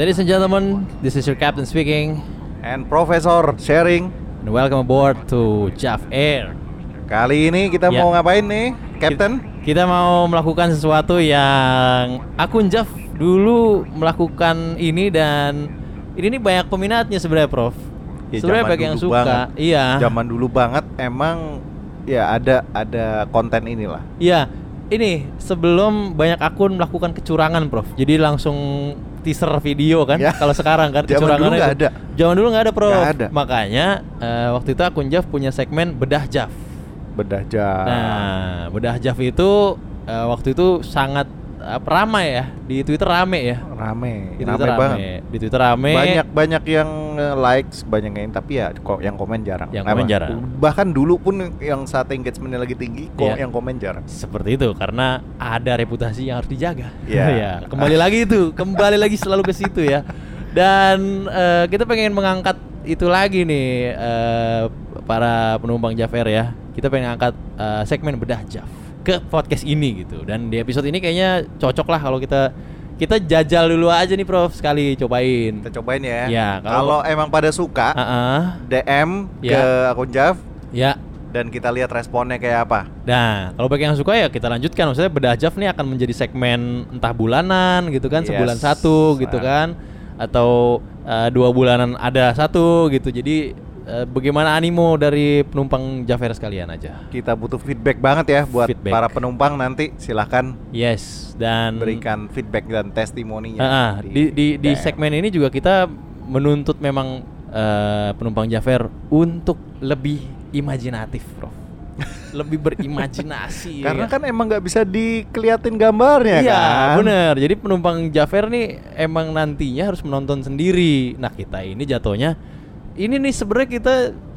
Ladies and gentlemen, this is your captain speaking, And Profesor sharing. and welcome aboard to JAF Air. Kali ini kita Ya. mau ngapain nih, Captain? Kita mau melakukan sesuatu yang akun JAF dulu melakukan ini dan ini nih banyak peminatnya sebenarnya, Prof. Ya, sebenarnya banyak yang suka. banget. Iya. Zaman dulu banget emang ya ada ada konten inilah. Iya. Ini sebelum banyak akun melakukan kecurangan, Prof. Jadi langsung teaser video kan. Ya. Kalau sekarang kan Zaman dulu nggak ada. Zaman dulu nggak ada. Nggak ada. Makanya eh, waktu itu akun JAF punya segmen bedah JAF. Bedah jam. Nah, bedah Jav itu eh, waktu itu sangat eh, ramai ya di Twitter rame ya. rame, Di rame Twitter banget. Di Twitter rame. Banyak banyak yang likes, banyak yang tapi ya kok yang komen jarang. Yang komen jarang. Bahkan dulu pun yang saat engagementnya lagi tinggi, kok Iya. yang komen jarang. Seperti itu karena ada reputasi yang harus dijaga. Iya. Ya, kembali lagi itu, kembali lagi selalu ke situ ya. Dan eh, kita pengen mengangkat itu lagi nih eh, para penumpang Jafer ya. Kita pengen angkat eh, segmen bedah Jav ke podcast ini gitu. Dan di episode ini kayaknya cocok lah kalau kita kita jajal dulu aja nih Prof sekali cobain. Kita cobain ya. Ya, kalau- emang pada suka, Heeh. DM ke Ya. akun Jav Ya. dan kita lihat responnya kayak apa. Nah, kalau bagi yang suka ya kita lanjutkan. Maksudnya bedah Jav nih akan menjadi segmen entah bulanan gitu kan, Yes. sebulan satu gitu Ah. kan, atau eh, dua bulanan ada satu gitu. Jadi eh, bagaimana animo dari penumpang Jafer sekalian aja. Kita butuh feedback banget ya buat Feedback. para penumpang nanti silahkan Yes, dan berikan feedback dan testimoninya. Ah, ah, di di di DM. segmen ini juga kita menuntut memang eh, penumpang Jafer untuk lebih imajinatif, Prof. lebih berimajinasi. Karena ya. kan emang nggak bisa dikeliatin gambarnya Iya, kan. bener. Jadi penumpang Jafer nih emang nantinya harus menonton sendiri. Nah kita ini jatuhnya, ini nih sebenarnya kita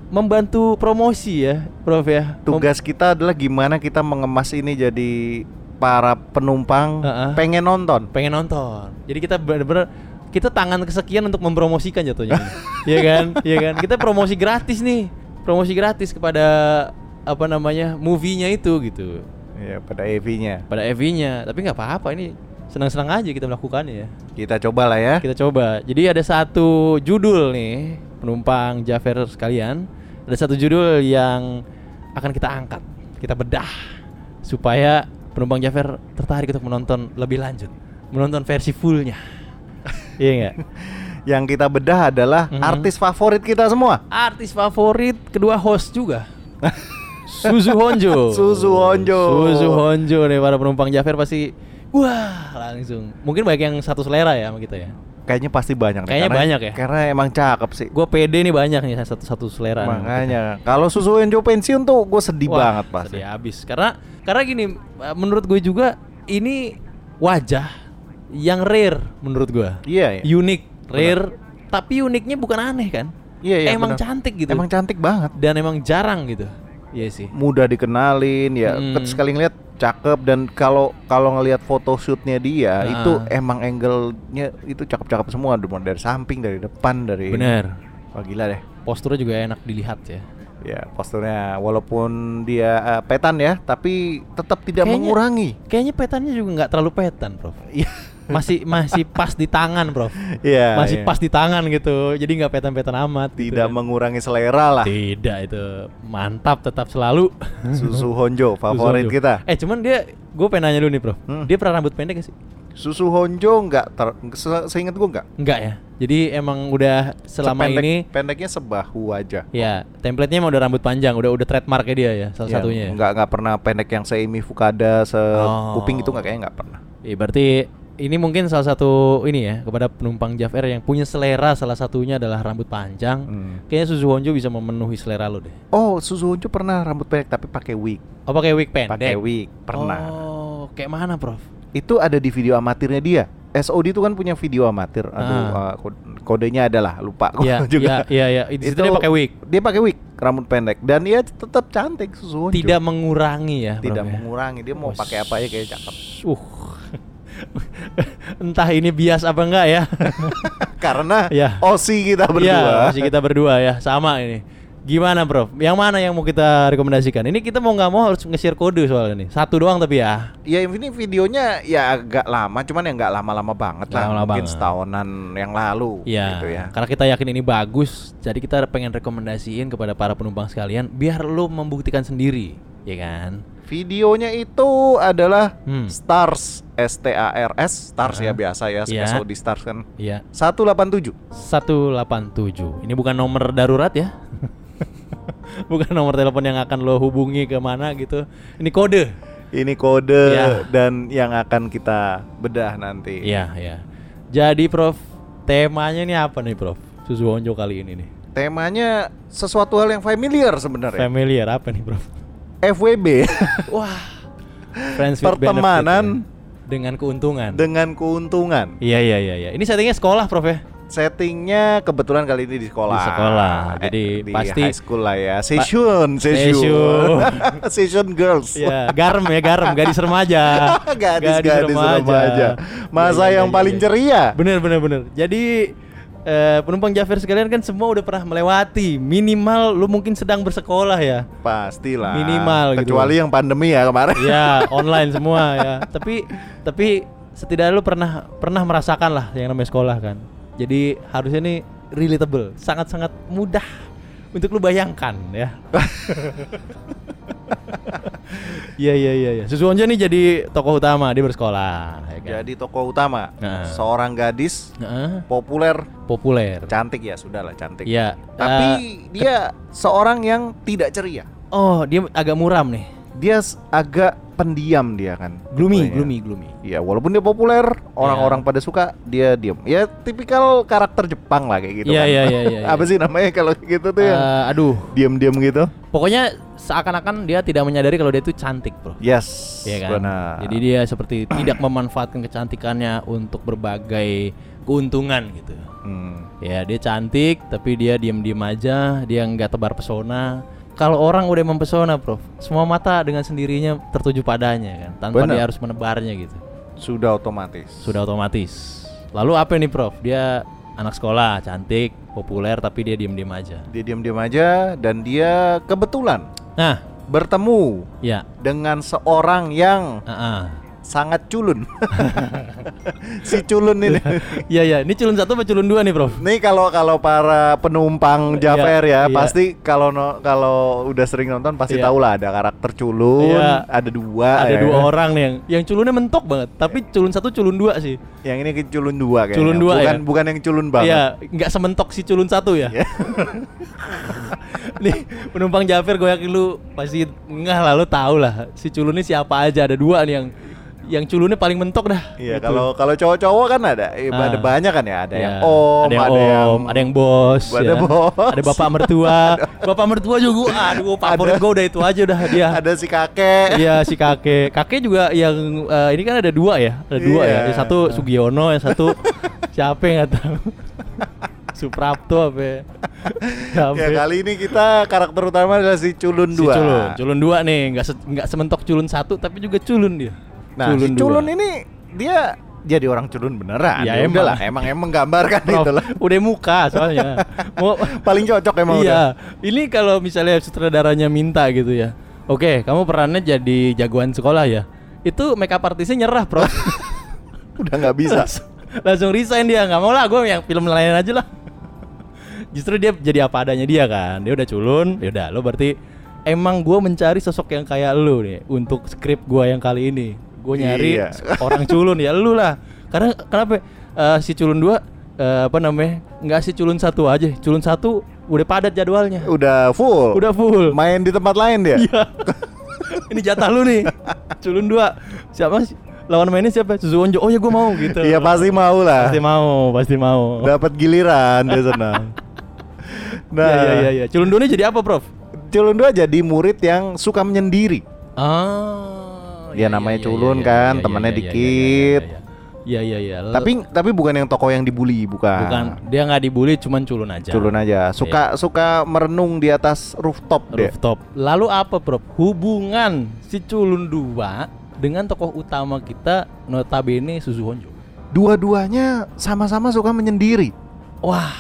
membantu promosi ya, Prof ya. Mem- Tugas kita adalah gimana kita mengemas ini jadi para penumpang Ah, ah. pengen nonton. pengen nonton. Jadi kita bener-bener kita tangan kesekian untuk mempromosikan jatuhnya. Iya kan? Iya kan? Kita promosi gratis nih. Promosi gratis kepada apa namanya? movie-nya itu gitu. Ya pada EV-nya. Pada EV-nya. Tapi nggak apa-apa ini senang-senang aja kita melakukannya ya. Kita coba lah ya. Kita coba. Jadi ada satu judul nih, penumpang Jafer sekalian. Ada satu judul yang akan kita angkat, kita bedah supaya penumpang Jafer tertarik untuk menonton lebih lanjut, menonton versi fullnya. iya nggak? Yang kita bedah adalah Mhm. artis favorit kita semua. Artis favorit kedua host juga. Suzu Honjo. Suzu Honjo. Suzu Honjo nih para penumpang Jafer pasti wah langsung. Mungkin banyak yang satu selera ya sama kita ya. Kayaknya pasti banyak. Kayaknya karena- banyak ya? Karena emang cakep sih. Gue pede nih banyak nih satu-satu selera. nih. Makanya kalau Susu Enjo pensiun tuh gue sedih Wah, banget pasti. Sedih habis. Karena karena gini, menurut gue juga ini wajah yang rare menurut gue. Iya, iya. Unik, rare, tapi uniknya bukan aneh kan? Iya, iya, Emang benar. cantik gitu. Emang cantik banget. dan emang jarang gitu. Iya sih. Mudah dikenalin ya. Hmm. Sekali ngeliat cakep dan kalau kalau ngelihat foto shootnya dia Ah. itu emang angle-nya itu cakep-cakep semua dari samping, dari depan, dari Bener. Wah gila deh. Posturnya juga enak dilihat ya. Ya, posturnya walaupun dia eh, petan ya, tapi tetap tidak Kayaknya- mengurangi. Kayaknya petannya juga nggak terlalu petan, Prof. Iya. Masih masih pas di tangan, Prof. Iya. masih iya. pas di tangan gitu. Jadi nggak petan-petan amat. gitu tidak kan. mengurangi selera lah. Tidak itu mantap tetap selalu. Susu Honjo favorit Susu Honjo. kita. Eh cuman dia, gue pengen nanya dulu nih Prof. Hmm. Dia pernah rambut pendek gak sih? Susu Honjo nggak ter, se- seingat gue nggak. Enggak ya. Jadi emang udah selama Sependek- ini pendeknya sebahu aja. ya template-nya emang udah rambut panjang, udah udah trademarknya dia ya salah Ya, satunya. ya? Nggak nggak pernah pendek yang seimi Fukada, se Oh. kuping itu nggak kayaknya nggak pernah. Iya berarti ini mungkin salah satu ini ya kepada penumpang Jav Air yang punya selera salah satunya adalah rambut panjang. Hmm. Kayaknya Suzu Honjo bisa memenuhi selera lo deh. Oh, Susu Honjo pernah rambut pendek tapi pakai wig. Oh pakai wig pendek. Pakai wig pernah. Oh, kayak mana, Prof? Itu ada di video amatirnya dia. SOD itu kan punya video amatir. Aduh, Ah. uh, kod- kodenya adalah lupa Iya, juga. iya, iya, iya. Di situ dia pakai wig. Dia pakai wig, rambut pendek dan dia tetap cantik Susuwonjo. Tidak mengurangi ya, tidak Prof, ya? mengurangi. Dia mau Wes. pakai apa aja kayak cakep. Uh. Entah ini bias apa enggak ya. Karena Iya. OSI kita berdua. Iya, masih kita berdua ya, sama ini. Gimana, Prof? Yang mana yang mau kita rekomendasikan? Ini kita mau nggak mau harus nge-share kode soalnya nih. Satu doang tapi ya. Ya ini videonya ya agak lama, cuman ya nggak lama-lama banget lah, lama mungkin banget. setahunan yang lalu, Iya. gitu ya. Karena kita yakin ini bagus, jadi kita pengen rekomendasiin kepada para penumpang sekalian biar lu membuktikan sendiri, ya kan? Videonya itu adalah Hmm. Stars S T A R S Stars Ah. ya biasa ya, Iya. SOD Stars kan. Iya. 187. 187. Ini bukan nomor darurat ya. bukan nomor telepon yang akan lo hubungi ke mana gitu. Ini kode. Ini kode Iya. dan yang akan kita bedah nanti. Iya, iya. Jadi Prof, temanya ini apa nih Prof? Susu Wonjo kali ini nih. Temanya sesuatu hal yang familiar sebenarnya. Familiar apa nih Prof? FWB Wah. Friends with Pertemanan benefit ya. dengan keuntungan. dengan keuntungan. Iya, iya, iya, iya. Ini settingnya sekolah Prof ya? Settingnya kebetulan kali ini di sekolah. Di sekolah. Eh, Jadi di pasti- high school lah ya. Session, Session. session. session girls. Iya, garam ya, garam, gadis remaja. Gadis-gadis remaja. Masa Iya, iya, yang iya, paling iya. ceria. Bener bener bener. Jadi eh, penumpang Jafar sekalian kan semua udah pernah melewati minimal lu mungkin sedang bersekolah ya. Pastilah. Minimal gitu. Kecuali yang pandemi ya kemarin. Ya online semua ya. Tapi tapi setidaknya lu pernah pernah merasakan lah yang namanya sekolah kan. Jadi harusnya ini relatable, sangat-sangat mudah untuk lu bayangkan ya. Iya iya iya iya. Susuonjo nih jadi tokoh utama dia bersekolah ya kan? Jadi tokoh utama, Nah. seorang gadis Heeh, populer, populer. cantik ya sudahlah cantik. Iya. Tapi eh, dia seorang yang tidak ceria. oh, dia agak muram nih. Dia agak pendiam dia kan. Gloomy, tipenya. gloomy, gloomy. Iya, walaupun dia populer, orang-orang pada suka, dia diam. Ya tipikal karakter Jepang lah kayak gitu Iya, kan. iya, iya, iya, Apa iya. sih namanya kalau gitu tuh yang Eh, aduh, diam-diam gitu? pokoknya seakan-akan dia tidak menyadari kalau dia itu cantik, Bro. Yes, Iya kan? benar. Jadi dia seperti tidak memanfaatkan kecantikannya untuk berbagai keuntungan gitu. Hmm. Ya, dia cantik tapi dia diam-diam aja, dia nggak tebar pesona. Kalau orang udah mempesona, Prof, semua mata dengan sendirinya tertuju padanya kan, tanpa Benar. dia harus menebarnya gitu. Sudah otomatis. Sudah otomatis. Lalu apa nih, Prof? Dia anak sekolah, cantik, populer tapi dia diam-diam aja. Dia diam-diam aja dan dia kebetulan Nah, bertemu ya, dengan seorang yang ah, ah. Sangat culun. si culun ini. Iya, iya. Ini culun satu apa culun dua nih, Prof? Nih kalau kalau para penumpang Jafer Iya, ya, iya. pasti kalau no- kalau udah sering nonton pasti Iya. tahu lah ada karakter culun, Iya. ada dua Ada ya dua orang nih yang yang culunnya mentok banget, tapi culun satu culun dua sih. Yang ini culun dua kayaknya. Culun dua bukan ya? bukan yang culun banget. Iya, nggak sementok si culun satu ya. Iya. nih penumpang Jafir gue yakin lu pasti ngah lah lu tahu lah si culun ini siapa aja ada dua nih yang yang culunnya paling mentok dah. Iya, Gitu. kalau kalau cowok-cowok kan ada, eh, Ah. ada banyak kan ya, ada Iya, yang om, ada yang om, ada yang bos, ada ya. bos. ada bapak mertua, bapak mertua juga, aduh favorit Ada- gue udah itu aja udah dia. ada si kakek. Iya si kakek, kakek juga yang eh, ini kan ada dua ya, ada dua ya. Iya. Yang satu Sugiono, yang satu siapa yang tahu. Suprapto apa? ya? Siapa? Ya kali ini kita karakter utama adalah si culun Si dua. culun, culun dua nih, nggak se- nggak sementok culun satu, tapi juga culun dia. Nah, si dua. culun ini dia jadi orang culun beneran. Ya, Ya, emang. udahlah, emang emang gambarkan Prof, itu lah. udah muka soalnya. Mau Paling cocok emang udah. iya, ini kalau misalnya sutradaranya minta gitu ya. Oke, kamu perannya jadi jagoan sekolah ya. Itu makeup artisnya nyerah, Prof. Udah nggak bisa. langsung, langsung resign dia nggak mau lah gue yang film lain aja lah justru dia jadi apa adanya dia kan dia udah culun ya udah lo berarti emang gue mencari sosok yang kayak lu nih untuk skrip gue yang kali ini gue nyari Iya. orang culun ya lu lah karena kenapa Eh, si culun dua eh, apa namanya nggak si culun satu aja culun satu udah padat jadwalnya Udah full. udah full Main di tempat lain dia. Iya. ini jatah lu nih culun dua siapa sih lawan mainnya siapa Suzuonjo oh ya gue mau gitu Iya pasti mau lah. Pasti mau, pasti mau. Dapat giliran dia senang. Nah, iya iya iya. Culun Doni jadi apa, Prof? Culun dua jadi murid yang suka menyendiri. Ah. Dia namanya culun kan, temannya dikit. Iya iya iya. Lo- Tapi tapi bukan yang tokoh yang dibully, bukan. bukan dia nggak dibully cuman culun aja. Culun aja. Suka suka merenung di atas rooftop. Rooftop. Lalu apa, Prof? Hubungan si culun dua dengan tokoh utama kita notabene Suzu Honjo. Dua-duanya sama-sama suka menyendiri. Wah.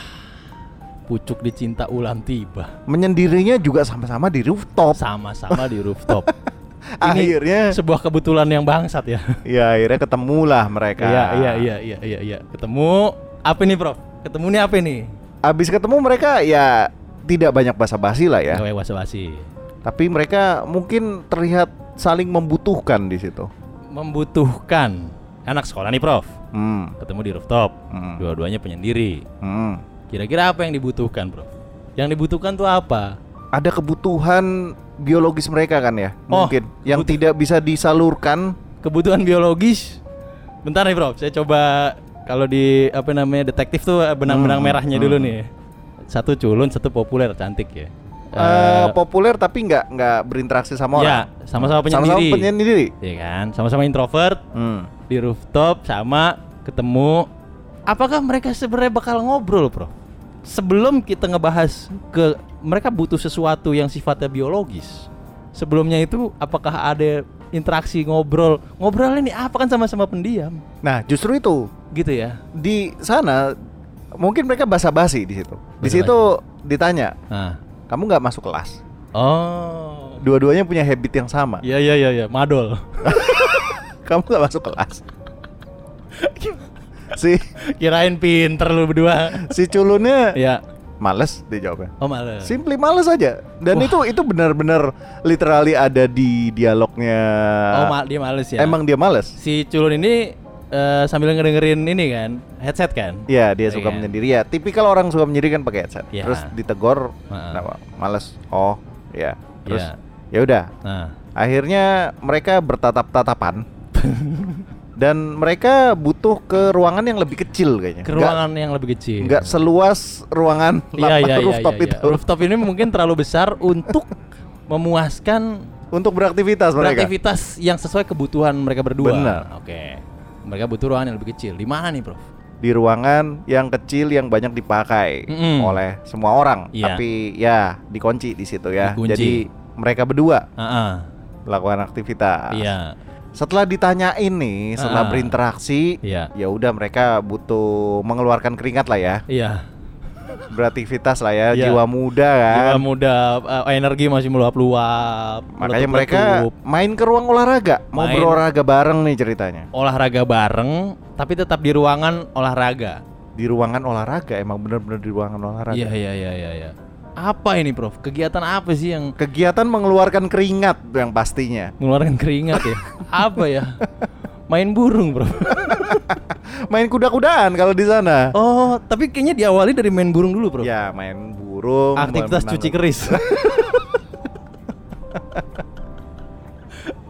Pucuk dicinta ulam tiba. Menyendirinya juga sama-sama di rooftop. Sama-sama di rooftop. Akhirnya Sebuah kebetulan yang bangsat ya. ya akhirnya ketemulah mereka. Iya iya iya iya iya iya. Ketemu apa nih, Prof? Ketemu nih apa nih? Abis ketemu mereka ya tidak banyak basa-basi lah ya. Gawe basa-basi. Tapi mereka mungkin terlihat saling membutuhkan di situ. Membutuhkan anak sekolah nih, Prof. Hmm. Ketemu di rooftop. Hmm. Dua-duanya penyendiri. Hmm. Kira-kira apa yang dibutuhkan, Prof? Yang dibutuhkan tuh apa? Ada kebutuhan biologis mereka kan ya? Oh, Mungkin yang kebutuhan. tidak bisa disalurkan. Kebutuhan biologis. Bentar nih, Prof. Saya coba kalau di apa namanya detektif tuh eh, benang-benang Hmm, merahnya hmm. dulu nih. Satu culun, satu populer, cantik ya. Eh, populer tapi nggak nggak berinteraksi sama ya, orang. sama-sama penyendiri. Sama-sama penyendiri. Iya kan? Sama-sama introvert Hmm. di rooftop sama ketemu. Apakah mereka sebenarnya bakal ngobrol, Prof? Sebelum kita ngebahas ke mereka butuh sesuatu yang sifatnya biologis. Sebelumnya itu apakah ada interaksi ngobrol? Ngobrol ini apa kan sama-sama pendiam, Nah, justru itu gitu ya. di sana mungkin mereka basa-basi di situ. Di situ ditanya, Nah. kamu nggak masuk kelas? Oh. Dua-duanya punya habit yang sama. Iya iya iya iya, madol. Kamu nggak masuk kelas? si Kirain pinter lu berdua. si culunnya ya. Males dijawabnya. Oh males. Simply males aja. Dan Wah. itu itu benar-benar literally ada di dialognya. Oh ma- dia males ya. Emang dia males? si culun ini eh, sambil ngedengerin ini kan, headset kan? Iya, dia suka kan? menyendiri ya. Tipikal orang suka menyendiri kan pakai headset. Iya. Terus ditegor, kenapa? Males. Oh, ya. Terus Iya. ya udah. Nah, Akhirnya mereka bertatap-tatapan. dan mereka butuh ke ruangan yang lebih kecil kayaknya. ke ruangan yang lebih kecil. Nggak seluas ruangan Iya lapak iya iya rooftop iya, itu. Rooftop ini mungkin terlalu besar untuk memuaskan Untuk beraktivitas mereka. beraktivitas yang sesuai kebutuhan mereka berdua. Benar. Oke. Mereka butuh ruangan yang lebih kecil. Di mana nih, Prof? Di ruangan yang kecil yang banyak dipakai Mm-mm. oleh semua orang. Iya. Tapi ya dikunci di situ ya. Dikunci. Jadi mereka berdua Heeh. melakukan aktivitas. Iya. Setelah ditanyain nih, setelah Ah. berinteraksi, Iya. ya udah mereka butuh mengeluarkan keringat lah ya, Iya. beraktivitas lah ya, Iya. jiwa muda kan. Jiwa muda, eh, energi masih meluap-luap. Makanya mereka main ke ruang olahraga, mau Main. berolahraga bareng nih ceritanya. olahraga bareng, tapi tetap di ruangan olahraga. Di ruangan olahraga, emang bener-bener di ruangan olahraga. Iya iya iya iya. iya. Apa ini, Prof? Kegiatan apa sih yang Kegiatan mengeluarkan keringat yang pastinya. mengeluarkan keringat ya? apa ya? Main burung, Bro. Main kuda-kudaan kalau di sana. Oh, tapi kayaknya diawali dari main burung dulu, Bro. Ya, main burung. Aktivitas cuci keris.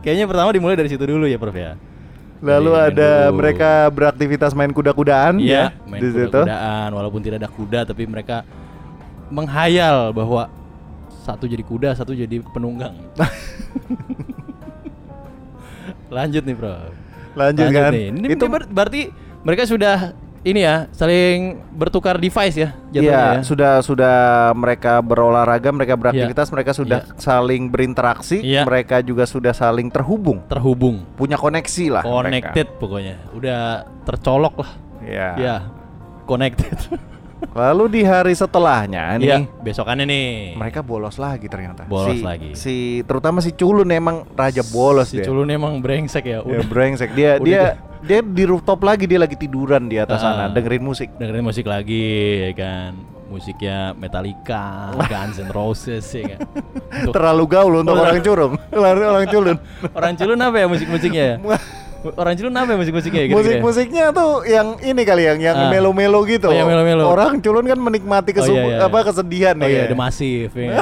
kayaknya pertama dimulai dari situ dulu ya, Prof ya. Lalu main ada dulu. mereka beraktivitas main kuda-kudaan Iya, ya main di situ. kuda-kudaan walaupun tidak ada kuda tapi mereka menghayal bahwa satu jadi kuda, satu jadi penunggang. Lanjut nih, Bro. Lanjut, kan. nih. Ini itu ber- berarti mereka sudah ini ya, saling bertukar device ya Iya, ya. sudah sudah mereka berolahraga, mereka beraktivitas, mereka sudah Iya. saling berinteraksi, Iya. mereka juga sudah saling terhubung, Terhubung, punya koneksi lah. connected pokoknya. Udah tercolok lah. mereka. Iya. Ya, connected. Lalu di hari setelahnya nih, Iya, besokannya nih. mereka bolos lagi ternyata. Bolos si, lagi. Si terutama si Culun emang raja bolos si dia. culun emang brengsek ya. Ya, Udah brengsek dia Udah dia dia di rooftop lagi dia lagi tiduran di atas Ah. sana dengerin musik. dengerin musik lagi ya kan. Musiknya Metallica, Guns N' Roses ya kan. Untuk Terlalu gaul untuk orang curung. orang orang culun. orang culun apa ya musik-musiknya ya? Orang culun apa ya musik-musiknya ya? ya? Musik-musiknya tuh yang ini kali yang yang Ah. melo-melo gitu. Oh, yang melo-melo. Orang culun kan menikmati Oh, kesu- iya, iya, apa iya. kesedihan Oh ya. iya, The Massive ya.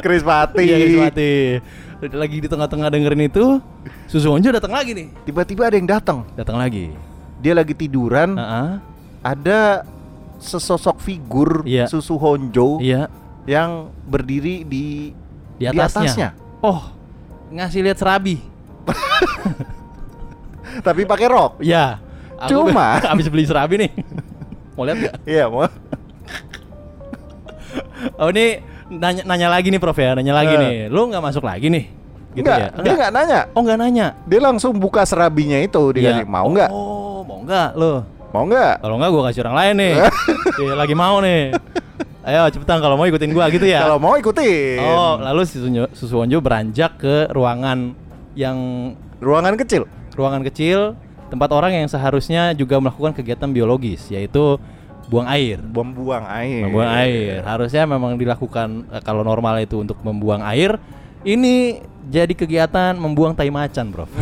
Chris Pati. Iya. Lagi di tengah-tengah dengerin itu, Susu Onjo datang lagi nih. Tiba-tiba ada yang datang. Datang lagi. Dia lagi tiduran, Heeh. ada sesosok figur Iya. Susu Honjo Iya, yang berdiri di di atasnya. Oh, ngasih lihat serabi. Tapi pakai rok. Ya. Aku Cuma- habis beli serabi nih. Mau lihat gak? Iya, mau. Oh ini nanya, nanya lagi nih Prof ya, nanya lagi Eh. nih. Lu nggak masuk lagi nih? Gitu Enggak, ya? dia nggak nanya. Oh nggak nanya. Dia langsung buka serabinya itu dia Iya. mau nggak? Oh mau nggak lo? Mau nggak? Kalau nggak gua kasih orang lain nih. Iya, lagi mau nih. Ayo cepetan kalau mau ikutin gua gitu ya. Kalau mau ikutin. Oh, lalu si Susuwonjo beranjak ke ruangan yang Ruangan kecil. ruangan kecil tempat orang yang seharusnya juga melakukan kegiatan biologis yaitu buang air. Buang-buang air. Membuang air. Harusnya memang dilakukan eh, kalau normal itu untuk membuang air. Ini jadi kegiatan membuang tai macan, Bro.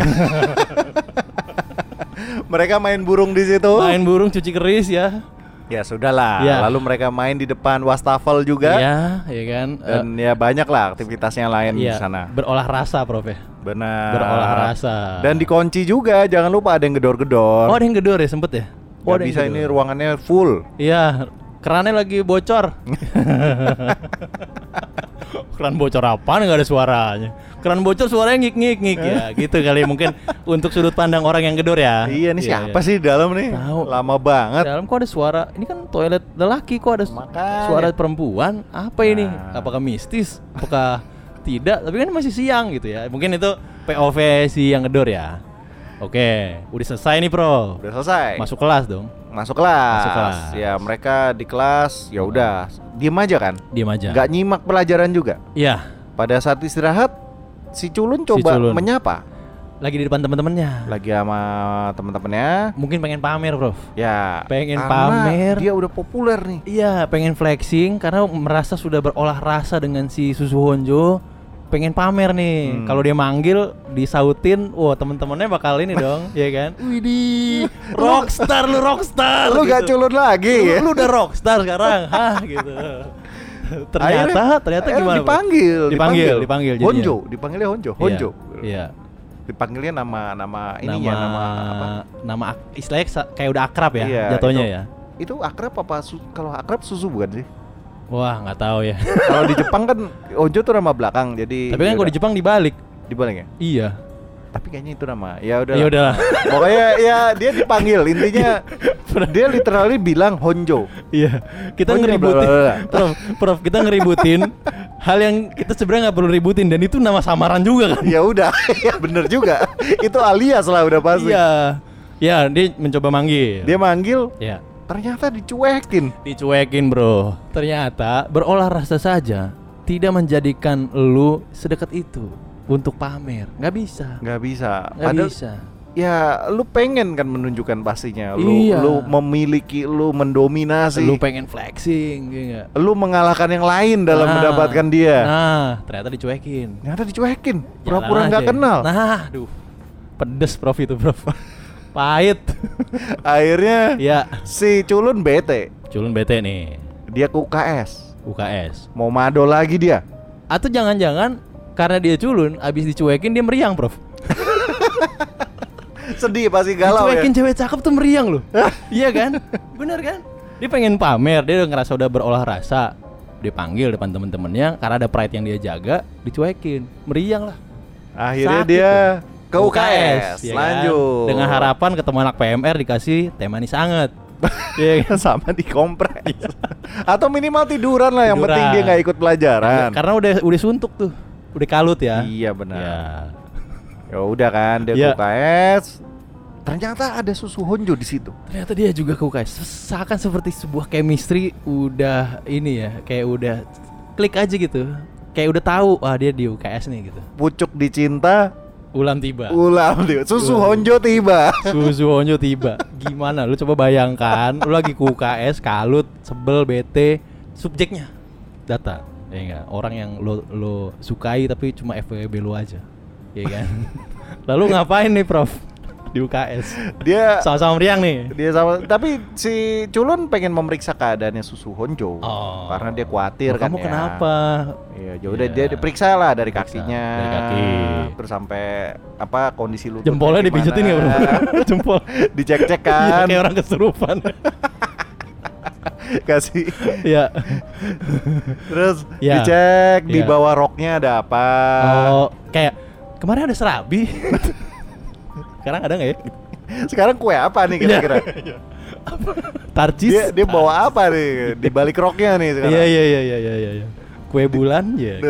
Mereka main burung di situ. Main burung cuci keris ya. Ya sudahlah. Iya. Lalu mereka main di depan wastafel juga. Iya, iya kan? Dan ya banyak lah aktivitasnya lain Eh, di iya, sana. Berolah rasa, Prof ya. Benar. Berolah rasa. Dan dikunci juga, jangan lupa ada yang gedor-gedor. Oh, ada yang gedor ya sempet ya? Oh, ada bisa gedor. ini ruangannya full. Iya, kerannya lagi bocor. Keran bocor apaan nggak ada suaranya? Keran bocor suaranya ngik ngik ngik ya, gitu kali mungkin untuk sudut pandang orang yang gedor ya. Iya nih siapa iya. sih di dalam nih? Tahu. Lama banget. Dalam kok ada suara? Ini kan toilet lelaki kok ada Makanya. suara perempuan? Apa ini? Nah. Apakah mistis? Apakah tidak? Tapi kan masih siang gitu ya. Mungkin itu POV si yang gedor ya. Oke, udah selesai nih, Bro. Udah selesai. Masuk kelas dong. Masuk kelas. Masuk kelas. Ya mereka di kelas ya udah diem aja kan. Diam aja. Nggak nyimak pelajaran juga. Iya, Pada saat istirahat si Culun coba Culun. menyapa lagi di depan teman-temannya. lagi sama teman-temannya. Mungkin pengen pamer, Bro. Ya, Pengen pamer. Dia udah populer nih. Iya, pengen flexing karena merasa sudah berolah rasa dengan si Susu Honjo. Pengen pamer nih. Hmm. Kalau dia manggil, disautin, wah temen-temennya bakal ini dong, ya kan? Widih, rockstar lu rockstar. Lu gak gitu. culun lagi Lu, ya? lu udah rockstar sekarang, hah gitu. Ternyata, Akhirnya- ternyata akhirnya gimana? Bro? Dipanggil, dipanggil, dipanggil. jadinya. Honjo, dipanggilnya Honjo, Honjo. Iya. iya. Dipanggilnya nama nama ini nama, ya nama apa? nama istilahnya kayak udah akrab ya, Iya, jatuhnya itu- ya. Itu akrab apa su- kalau akrab susu bukan sih? Wah, nggak tahu ya. kalau di Jepang kan Honjo tuh nama belakang, jadi Tapi kan kalau di Jepang dibalik. dibalik ya. Iya. Tapi kayaknya itu nama. Ya udah. Ya udahlah. Pokoknya ya dia dipanggil. Intinya dia literally bilang Honjo. Iya, kita iya, ngeributin, bla, bla, bla. prof, prof, kita ngeributin hal yang kita sebenarnya nggak perlu ributin dan itu nama samaran juga kan? ya udah, ya bener juga. itu alias lah udah pasti. Iya, ya dia mencoba manggil. Dia manggil, ya ternyata dicuekin. dicuekin bro. Ternyata berolah rasa saja tidak menjadikan lu sedekat itu untuk pamer, nggak bisa, nggak bisa. nggak Padahal bisa. ya lu pengen kan menunjukkan pastinya. Lu Iya. lu memiliki, lu mendominasi. Lu pengen flexing, nggak? lu mengalahkan yang lain dalam Nah, mendapatkan dia. Nah, ternyata dicuekin. Ternyata dicuekin. Pura-pura nggak kenal. Nah, aduh. Pedes prof itu, prof. Pahit. Akhirnya ya, si culun bete. culun bete nih. Dia ke UKS. UKS. Mau mado lagi dia. Atau jangan-jangan karena dia culun, abis dicuekin dia meriang, Prof. Sedih pasti galau ya. dicuekin cewek cakep tuh meriang loh. iya kan? Bener kan? Dia pengen pamer, dia udah ngerasa udah berolah rasa. Dipanggil depan temen-temennya karena ada pride yang dia jaga, dicuekin. Meriang lah. Akhirnya Sakit dia tuh. ke UKS. ya kan? Lanjut. Dengan harapan ketemu anak PMR dikasih teh manis anget. Iya kan? sama dikompres. Atau minimal tiduran lah yang Tiduran. penting dia nggak ikut pelajaran. Karena udah udah suntuk tuh. Udah kalut ya. Iya benar. Ya. Ya udah kan dia ke UKS. Ternyata ada susu honjo di situ. Ternyata dia juga ke UKS. Seakan seperti sebuah chemistry udah ini ya, kayak udah klik aja gitu. Kayak udah tahu wah dia di UKS nih gitu. Pucuk dicinta, Ulam tiba. ulam tiba. Susu Ulam. honjo tiba. Susu onjo tiba. Gimana lu coba bayangkan lu lagi ke UKS kalut, sebel, bete, subjeknya data. Ya enggak, orang yang lo lo sukai tapi cuma FWB lu aja. Ya kan? Lalu ngapain nih, Prof? Di UKS. Dia Sama-sama meriang nih. dia sama tapi si culun pengen memeriksa keadaannya susu honjo Oh. karena dia khawatir Oh, kan kamu ya. kenapa? Iya, ya udah Iya. dia diperiksa lah dari Diperiksa, kakinya, dari kaki. terus sampai apa kondisi lututnya Jempolnya dipijitin nggak bro? Jempol. Dicek-cek Iya, kan, kayak orang kesurupan. kasih. Iya. Terus Iya. dicek di Iya. bawah roknya ada apa. Oh, kayak kemarin ada serabi. Sekarang ada nggak ya? Sekarang kue apa nih kira-kira? Tarcis. dia dia bawa apa nih di balik roknya nih sekarang? Iya iya iya iya iya iya. Kue bulan ya.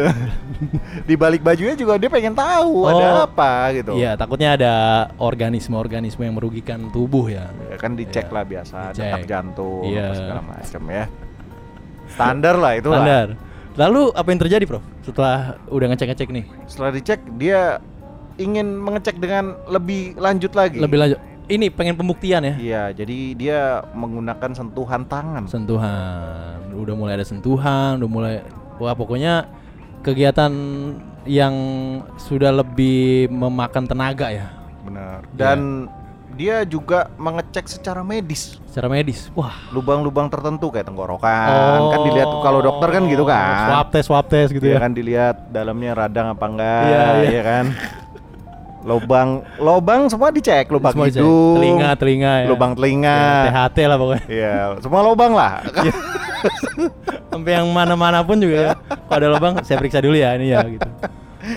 di balik bajunya juga dia pengen tahu Oh. ada apa gitu. Iya, takutnya ada organisme-organisme yang merugikan tubuh ya. Ya kan dicek Iya. lah biasa, Dicek. detak jantung apa segala macam ya. Standar lah itu Standar. Lalu apa yang terjadi, Prof? Setelah udah ngecek-ngecek nih. Setelah dicek dia ingin mengecek dengan lebih lanjut lagi. Lebih lanjut. Ini pengen pembuktian ya. Iya, jadi dia menggunakan sentuhan tangan. Sentuhan. Udah mulai ada sentuhan, udah mulai wah pokoknya kegiatan yang sudah lebih memakan tenaga ya Benar. Iya. Dan dia juga mengecek secara medis secara medis. Wah, lubang-lubang tertentu kayak tenggorokan. Kan dilihat kalau dokter kan gitu kan. Oh. Swab test, swab test gitu Iya ya. kan dilihat dalamnya radang apa enggak, Iya, iya. ya kan. Lubang lubang semua dicek, lubang Semua dicek. hidung, telinga, telinga ya. lubang telinga. Ya, THT lah pokoknya. Iya, semua lubang lah. Sampai yang mana-mana pun juga ya. Kalau ada lubang saya periksa dulu ya ini ya gitu.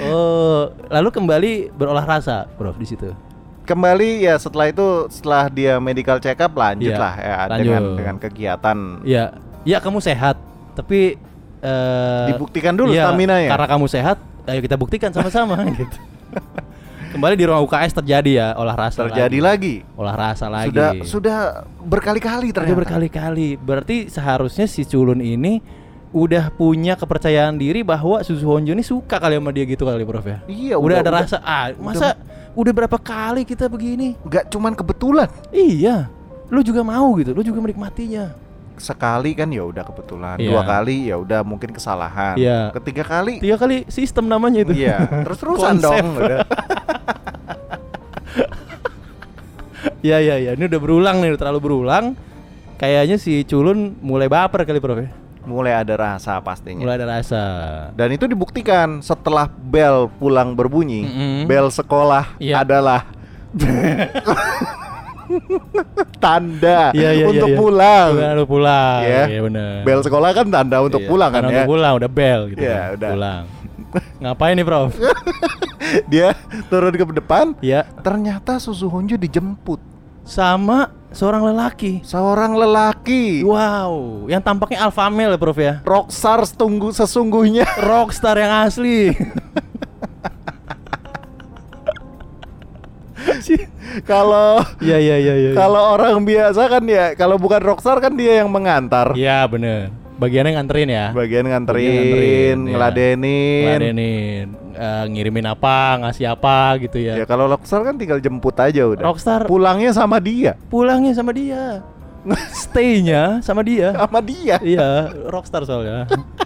Oh, lalu kembali berolah rasa, Prof di situ. Kembali ya setelah itu setelah dia medical check up lanjut Iya, lah ya lanjut. dengan dengan kegiatan Iya, ya kamu sehat, tapi eh Dibuktikan dulu iya, staminanya. Karena kamu sehat, ayo kita buktikan sama-sama gitu. Kembali di ruang UKS terjadi ya olah rasa terjadi lagi. Olah rasa lagi. Sudah sudah berkali-kali Terjadi ternyata. berkali-kali. Berarti seharusnya si culun ini udah punya kepercayaan diri bahwa Susu Honjo ini suka kali sama dia gitu kali Prof ya. Iya, udah, udah- ada udah- rasa ah masa udah berapa kali kita begini? Nggak cuman kebetulan. Iya. Lu juga mau gitu, lu juga menikmatinya. Sekali kan ya udah kebetulan, Iya. dua kali ya udah mungkin kesalahan. Iya. Ketiga kali Tiga kali sistem namanya itu. Iya, terus-terusan Konsep. dong udah. Iya iya iya, ini udah berulang nih, udah terlalu berulang. Kayaknya si culun mulai baper kali Prof ya. Mulai ada rasa pastinya. Mulai ada rasa. Dan itu dibuktikan setelah bel pulang berbunyi, Mm-mm. bel sekolah Iya. adalah tanda Iya iya untuk iya, iya. pulang. Udah lu pulang. Iya. Iya benar. Bel sekolah kan tanda untuk Iya, pulang kan ya. Untuk pulang udah bel gitu. Iya, kan. udah. Pulang. Ngapain nih, Prof? Dia turun ke depan, Iya. ternyata Susu Honjo dijemput Sama seorang lelaki. seorang lelaki. Wow, yang tampaknya alpha male ya, Prof ya. Rockstar setunggu sesungguhnya. Rockstar yang asli. Kalau Iya iya iya iya. kalau orang biasa kan ya, kalau bukan rockstar kan dia yang mengantar. Iya bener. Bagiannya nganterin ya. Bagian nganterin, Bagian nganterin, iya. ngeladenin. Ngeladenin, eh, ngirimin apa, ngasih apa gitu ya. Ya kalau rockstar kan tinggal jemput aja udah. Rockstar Pulangnya sama dia. pulangnya sama dia. Stay-nya sama dia. Sama dia. iya, rockstar soalnya.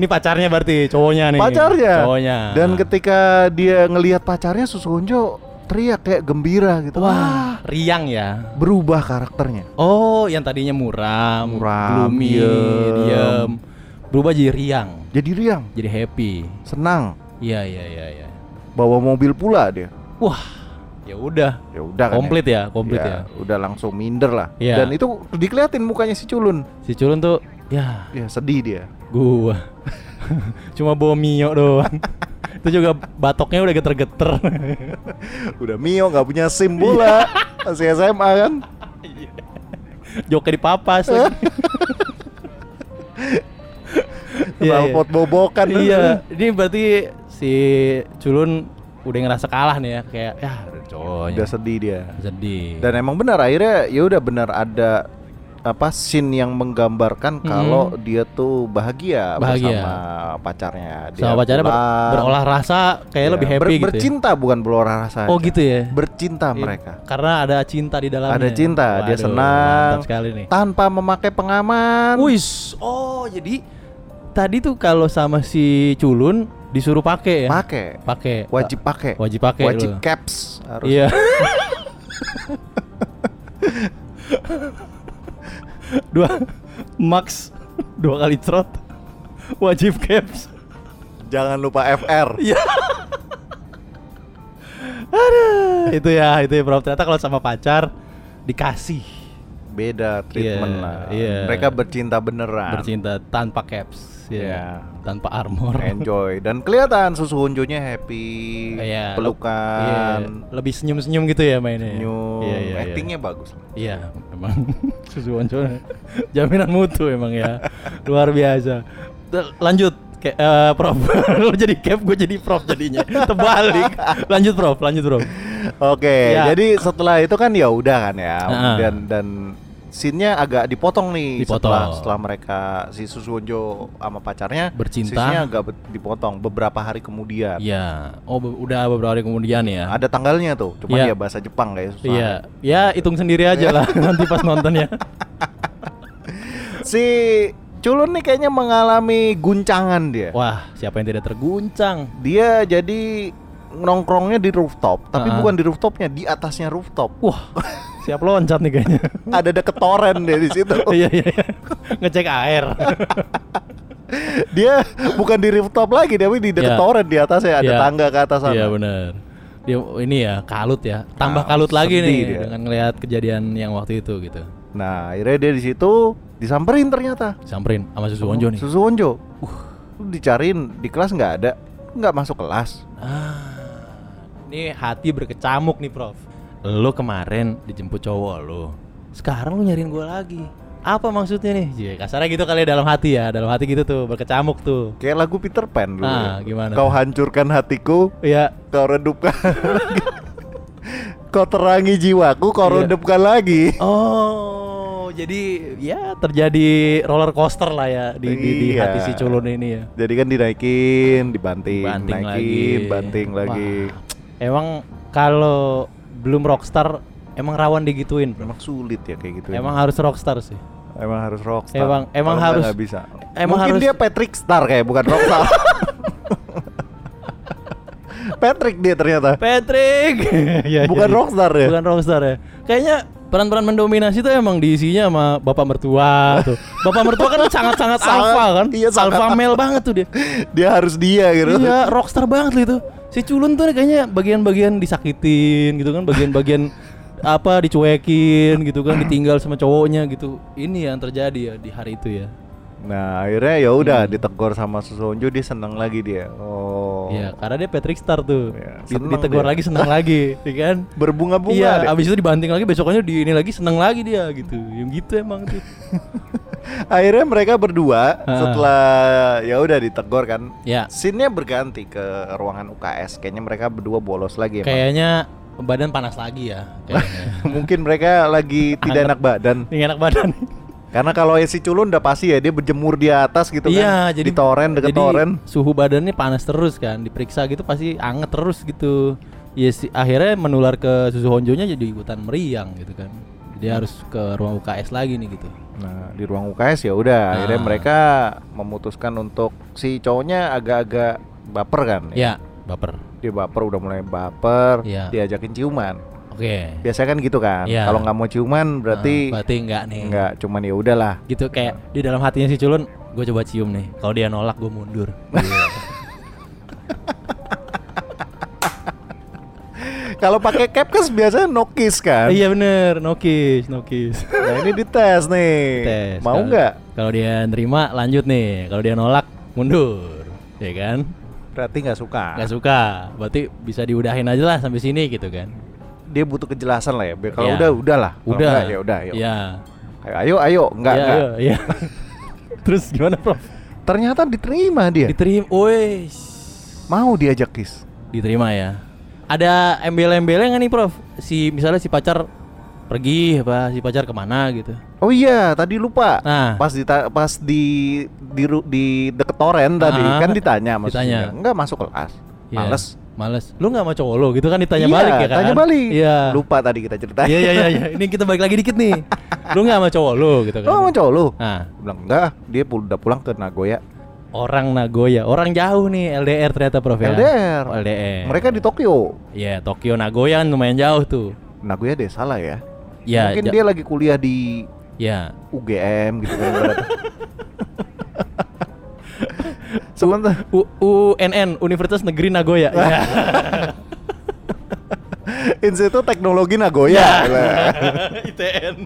Ini pacarnya berarti cowoknya nih. Pacarnya. Cowoknya. Dan ketika dia ngelihat pacarnya Susonjo teriak kayak gembira gitu. wah, riang ya. berubah karakternya. Oh, yang tadinya muram, Muram, gloomy, diem. diem. Berubah jadi riang, Jadi riang, jadi happy. senang, Iya, iya, iya, iya. bawa mobil pula dia. Wah, ya udah. Ya udah kan. Komplit ya, komplit ya. Udah langsung minder lah. Iya. Dan itu dikeliatin mukanya si Culun. Si culun tuh, ya, Ya sedih dia. gua. Cuma bawa mio doang. Itu juga batoknya udah geter-geter. Udah Mio nggak punya SIM pula. Masih SMA kan. Joknya dipapas lagi. Iya, iya. Knalpot bobokan. iya, ini berarti si culun udah ngerasa kalah nih ya, kayak ya cowoknya. Udah sedih dia. sedih. Dan emang benar akhirnya ya udah benar ada apa scene yang menggambarkan kalau dia tuh bahagia, Hmm. Bahagia. bersama pacarnya. Dia sama pacarnya ber- berolah rasa kayak Ya, lebih happy ber- gitu. ya. Bercinta bukan berolah rasa. Oh aja. gitu ya. Bercinta Iya, mereka. Karena ada cinta di dalamnya. Ada cinta, dia Waduh, senang. Mantap sekali nih. Tanpa memakai pengaman. Wis, oh jadi tadi tuh kalau sama si culun disuruh pakai ya? Pakai. Pakai. Wajib pakai. Wajib pakai Wajib caps harus. Iya. dua max dua kali trot wajib caps Jangan lupa FR. Aduh, itu ya, itu ya Prof. Ternyata kalau sama pacar dikasih Beda treatment Iya, lah. iya. Mereka bercinta beneran. bercinta tanpa caps. Ya. Iya. Tanpa armor. enjoy dan kelihatan susu honjonya happy Iya, pelukan Iya, lebih senyum-senyum gitu ya mainnya. senyum Iya, iya, iya. actingnya bagus Iya, memang susu Wonco jaminan mutu emang ya. Luar biasa. Lanjut Ke, eh, Prof. Lu jadi cap, gue jadi Prof jadinya. Terbalik. Lanjut Prof, lanjut Prof. oke Ya. jadi setelah itu kan ya udah kan ya Heeh. dan dan scene-nya agak dipotong nih Dipotong. setelah setelah mereka si Susu Honjo sama pacarnya Bercinta. scene-nya agak dipotong beberapa hari kemudian Iya. Oh, be- udah beberapa hari kemudian ya. ada tanggalnya tuh cuma Iya. ya bahasa Jepang kayak susah Iya. Ya, hitung sendiri aja lah nanti pas nonton ya. si Culun nih kayaknya mengalami guncangan dia Wah, siapa yang tidak terguncang? dia jadi nongkrongnya di rooftop tapi Heeh. bukan di rooftopnya di atasnya rooftop Wah, siap loncat nih kayaknya. ada deket toren dia di situ Iya, iya, iya. Ngecek air. dia bukan di rooftop lagi tapi di deket Iya. toren di atasnya ada Iya. tangga ke atas sana Iya benar. Dia ini ya kalut ya, tambah Ah, kalut lagi nih dia. dengan ngelihat kejadian yang waktu itu gitu. nah akhirnya dia di situ disamperin ternyata Samperin sama susu Wonjo nih. Susu Wonjo uh dicariin di kelas nggak ada nggak masuk kelas Ah, ini hati berkecamuk nih Prof. Lo kemarin dijemput cowok lo, sekarang lo nyariin gue lagi. Apa maksudnya nih? Iya, kasarnya gitu kali ya dalam hati ya, dalam hati gitu tuh berkecamuk tuh. kayak lagu Peter Pan dulu Ah, ya. gimana kau hancurkan hatiku Iya, kau redupkan kau terangi jiwaku kau Iya. redupkan lagi Oh, jadi ya terjadi roller coaster lah ya di, di, di Iya. hati si culun ini ya. jadi kan dinaikin dibanting, Banting naikin lagi. banting lagi Wah, Emang kalau belum rockstar emang rawan digituin. Bro. memang sulit ya kayak gitu Emang harus rockstar sih. emang harus rockstar Emang- emang harus- nggak bisa emang mungkin harus- dia Patrick Star kayak bukan rockstar Patrick dia ternyata Patrick. ya, Bukan rockstar ya? Bukan rockstar ya. Kayaknya peran-peran mendominasi tuh emang diisinya sama bapak mertua tuh. Bapak mertua kan sangat-sangat Sangat, alpha kan? iya, alpha male banget tuh dia. dia harus dia gitu Iya, rockstar banget loh itu. Si culun tuh kayaknya bagian-bagian disakitin gitu kan, bagian-bagian apa dicuekin gitu kan, ditinggal sama cowoknya gitu. Ini yang terjadi ya di hari itu ya. nah akhirnya ya udah Hmm. ditegur sama Susonjo dia seneng lagi dia oh Iya, karena dia Patrick Star tuh. Seneng Ditegur dia. lagi senang lagi, ya kan? berbunga-bunga Iya, deh. abis itu dibanting lagi besoknya di ini lagi seneng lagi dia gitu. Yang gitu emang tuh. akhirnya mereka berdua Ha. setelah ya udah ditegur kan Ya. scene-nya berganti ke ruangan UKS kayaknya mereka berdua bolos lagi emang. Kayaknya badan panas lagi ya mungkin mereka lagi tidak enak badan Ini enak badan. Karena kalau si culun udah pasti ya dia berjemur di atas gitu iya, kan jadi di toren deket jadi toren Suhu badannya panas terus kan, diperiksa gitu pasti anget terus gitu. Ya si, akhirnya menular ke susu honjonya jadi ikutan meriang gitu kan. Dia harus ke ruang UKS lagi nih gitu. nah di ruang UKS ya udah akhirnya Ah. mereka memutuskan untuk si cowoknya agak-agak baper kan Ya, baper. dia baper udah mulai baper Iya. diajakin ciuman Oke. biasanya kan gitu kan Iya. kalau nggak mau ciuman berarti Ah, berarti enggak nih. nggak cuman ya udahlah Gitu kayak di dalam hatinya si culun, gue coba cium nih. Kalau dia nolak gue mundur. Iya. kalau pakai cap kan biasanya no kiss kan iya bener, no kiss, no kiss. nah ini dites nih Tes. mau nggak Kalau dia nerima lanjut nih. Kalau dia nolak mundur. Ya kan? berarti nggak suka Gak suka. Berarti bisa diudahin aja lah sampai sini gitu kan. Dia butuh kejelasan lah ya kalau Iya. udah udahlah Udah. ya udah ayo Iya. ayo ayo, ayo. nggak Iya, nggak iya, iya. Terus gimana, Prof? ternyata diterima dia Diterima. Woi. mau diajak kiss Diterima ya. Ada embel-embelnya nggak nih, Prof? Si misalnya si pacar pergi apa si pacar ke mana gitu. oh iya tadi lupa Nah. pas di pas di di, di deket toren tadi Ah, kan ditanya mas ditanya. nggak masuk kelas Iya. males Males. Lu nggak sama cowok lu gitu kan ditanya Iya, balik ya kan? tanya balik Iya. lupa tadi kita ceritain Iya iya iya iya. Ini kita balik lagi dikit nih. Lu nggak sama cowok lu gitu kan? Oh, sama cowok lu? Nah, Gua bilang enggak, dia pul- udah pulang ke Nagoya. orang Nagoya, orang jauh nih LDR ternyata Prof ya. LDR. Oh, LDR. Mereka di Tokyo. Iya, Tokyo Nagoya kan lumayan jauh tuh. Nagoya deh salah ya. Ya, Mungkin dia lagi kuliah di ya. UGM gitu kan. Sementara U UNN Universitas Negeri Nagoya. Ya. Institut Teknologi Nagoya. Ya. ITN.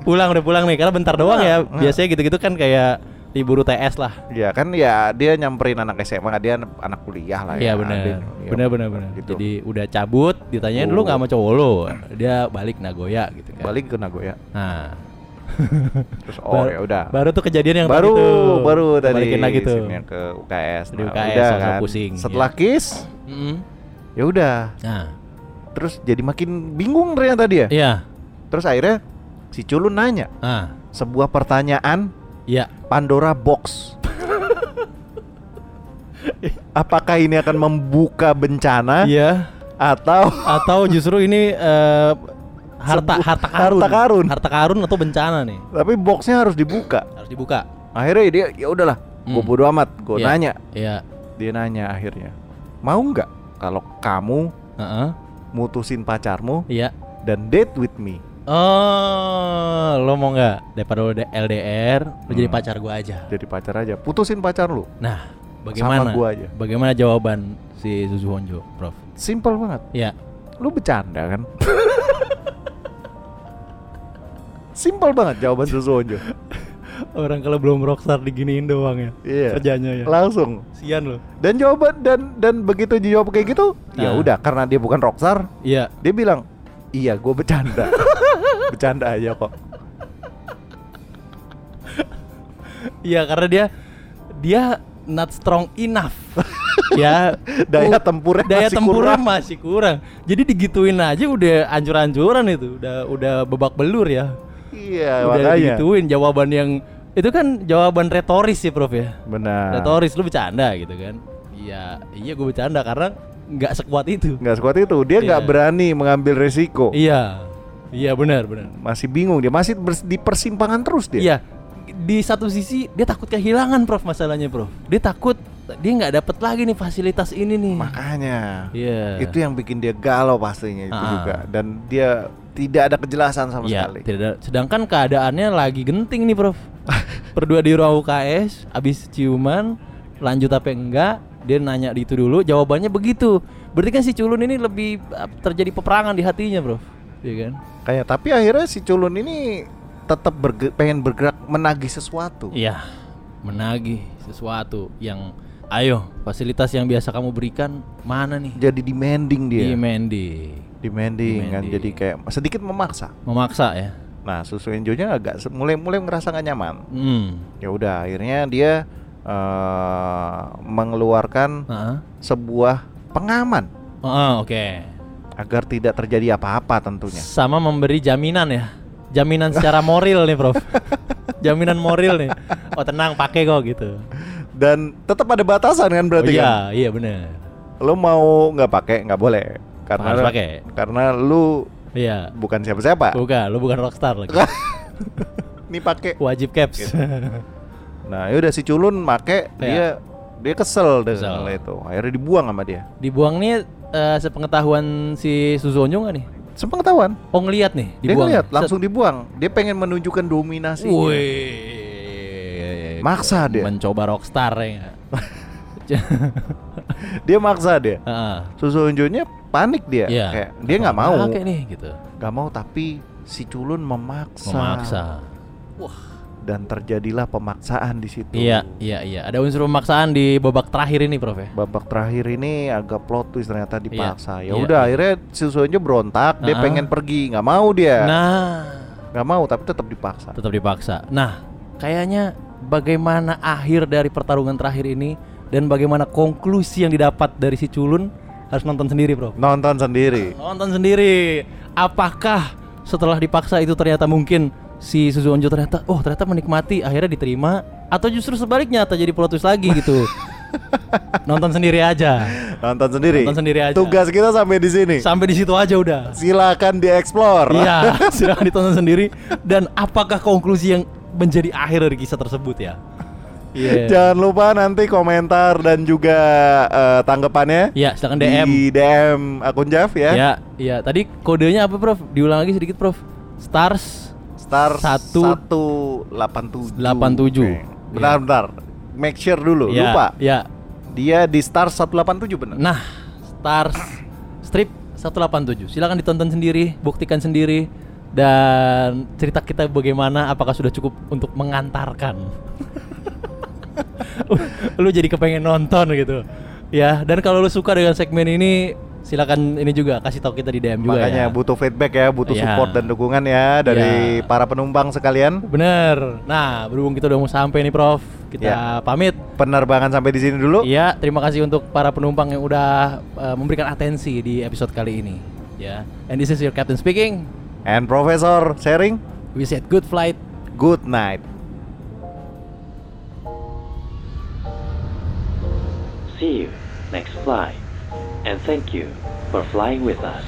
pulang, udah pulang nih karena bentar doang ya. Biasanya gitu-gitu kan kayak libur UTS lah. Ya kan ya dia nyamperin anak SMA dia anak kuliah lah Iya ya. benar. Dia- ya, Benar benar benar. Gitu. Jadi udah cabut, ditanyain lu Oh. nggak sama cowok lu. Dia balik Nagoya gitu kan. balik ke Nagoya. Nah, Terus oh ya udah. baru tuh kejadian yang baru tadi tuh. baru tadi Balikin lagi tuh. ke UKS. Di Nah, UKS, udah kan. pusing, Setelah iya. kiss Mm-mm. ya udah. Nah, Terus jadi makin bingung ternyata dia. iya. Terus akhirnya si Culun nanya Ah, sebuah pertanyaan iya. Pandora box. Apakah ini akan membuka bencana Iya. atau Atau justru ini eh, harta harta karun. harta karun. Harta karun atau bencana nih. tapi boxnya harus dibuka? Harus dibuka. Akhirnya dia ya udahlah, gue Hmm. bodo amat, gue Iya. nanya, Iya. dia nanya akhirnya, mau nggak kalau kamu Heeh. mutusin pacarmu Iya. dan date with me? Oh, lo mau nggak daripada lo LDR, lo jadi Hmm. pacar gua aja. Jadi pacar aja, putusin pacar lu. Nah, bagaimana? gua aja. Bagaimana jawaban si Suzu Honjo, Prof? Simple banget. Ya. Lu bercanda kan? Simple banget jawaban Susuonjo. Orang kalau belum rockstar diginiin doang ya. Iya. Kerjanya ya. Langsung. Sian lo. Dan jawaban dan dan begitu dijawab kayak gitu, ya Nah. udah karena dia bukan rockstar, Iya. dia bilang, "Iya, gue bercanda." bercanda aja kok. Iya, karena dia dia not strong enough. ya, Daya tempurnya daya masih tempurnya kurang. masih kurang. Jadi digituin aja udah ancur-ancuran itu, udah udah babak belur ya. Iya, udah makanya. digituin jawaban yang itu kan jawaban retoris ya, Prof ya. Benar. Retoris lu bercanda gitu kan. Iya, iya gue bercanda karena nggak sekuat itu. Nggak sekuat itu, dia nggak Iya. berani mengambil resiko. Iya. Iya benar, benar. Masih bingung dia, masih di persimpangan terus dia. Iya. Di satu sisi dia takut kehilangan Prof masalahnya Prof. Dia takut dia nggak dapet lagi nih fasilitas ini nih. Makanya. Iya. Itu yang bikin dia galau pastinya itu Ah. juga dan dia tidak ada kejelasan sama Iya, sekali. tidak ada. Sedangkan keadaannya lagi genting nih, Prof. Berdua di ruang UKS, habis ciuman, lanjut apa enggak? Dia nanya itu dulu, jawabannya begitu. Berarti kan si culun ini lebih uh, terjadi peperangan di hatinya, Prof. Iya kan? Kayak tapi akhirnya si culun ini tetap berge- pengen bergerak menagih sesuatu. Iya, menagih sesuatu yang ayo, fasilitas yang biasa kamu berikan mana nih? Jadi demanding dia. Demanding. demanding kan Demanding. jadi kayak sedikit memaksa. Memaksa ya. Nah, susu enjoynya agak mulai mulai ngerasa gak nyaman. Hmm. Ya udah, akhirnya dia eh, mengeluarkan Heeh. sebuah pengaman Oh, oke. agar tidak terjadi apa-apa tentunya. Sama memberi jaminan ya. Jaminan secara moral nih, Prof. jaminan moral nih. Oh, tenang, pakai kok gitu. Dan tetap ada batasan kan berarti oh, iya, kan? iya bener Lo mau nggak pakai nggak boleh karena Harus pakai. karena lu Iya. bukan siapa-siapa. Bukan, lu bukan rockstar lagi. Ini pakai. Wajib caps. Gitu. Nah, yaudah si culun make Iya. dia dia kesel Kesel. dengan hal itu. Akhirnya dibuang sama dia. Dibuang nih eh, sepengetahuan si Suzonyo nggak nih? Sepengetahuan. Oh ngeliat nih, Dia dibuang. ngeliat Set. langsung dibuang. Dia pengen menunjukkan dominasi. Wih. Maksa dia. Mencoba rockstar ya. Dia maksa dia. Heeh. Susu unjunya panik dia. Iya. Kayak dia nggak mau. Pakai nih gitu. Nggak mau tapi si culun memaksa. Memaksa. Dan terjadilah pemaksaan di situ. Iya, iya, iya. Ada unsur pemaksaan di babak terakhir ini, Prof ya. Babak terakhir ini agak plot twist ternyata dipaksa. iya, Ya udah iya. akhirnya si berontak, dia Ah. pengen pergi, nggak mau dia. Nah, Nggak mau tapi tetap dipaksa. tetap dipaksa. Nah, kayaknya bagaimana akhir dari pertarungan terakhir ini dan bagaimana konklusi yang didapat dari si culun harus nonton sendiri, Bro. Nonton sendiri. Nonton sendiri. Apakah setelah dipaksa itu ternyata mungkin si Suzu Onjo ternyata oh ternyata menikmati akhirnya diterima atau justru sebaliknya atau jadi plot twist lagi gitu. nonton sendiri aja. Nonton sendiri. Nonton sendiri aja. Tugas kita sampai di sini. Sampai di situ aja udah. Silakan dieksplor. Iya, silakan ditonton sendiri dan apakah konklusi yang menjadi akhir dari kisah tersebut ya? Iya. Jangan lupa nanti komentar dan juga eh, tanggapannya Ya, silakan DM. di DM akun Jav ya. Ya, iya. Tadi kodenya apa, Prof? Diulang lagi sedikit, Prof. Stars Star Satu- 187. 87. Oke. Bentar, bentar. Make sure dulu. Ya, Lupa. Ya. Dia di Star 187 benar. Nah, Stars Strip 187. Silakan ditonton sendiri, buktikan sendiri dan cerita kita bagaimana apakah sudah cukup untuk mengantarkan. lu jadi kepengen nonton gitu. Ya, dan kalau lu suka dengan segmen ini silakan ini juga kasih tahu kita di DM juga Makanya ya. butuh feedback ya, butuh Iya. support dan dukungan ya dari Iya. para penumpang sekalian. Bener. Nah, berhubung kita udah mau sampai nih, Prof. Kita Ya. pamit. Penerbangan sampai di sini dulu. Iya, terima kasih untuk para penumpang yang udah uh, memberikan atensi di episode kali ini. Ya. And this is your captain speaking. And Professor sharing, We said good flight. good night. See you next flight. And thank you for flying with us.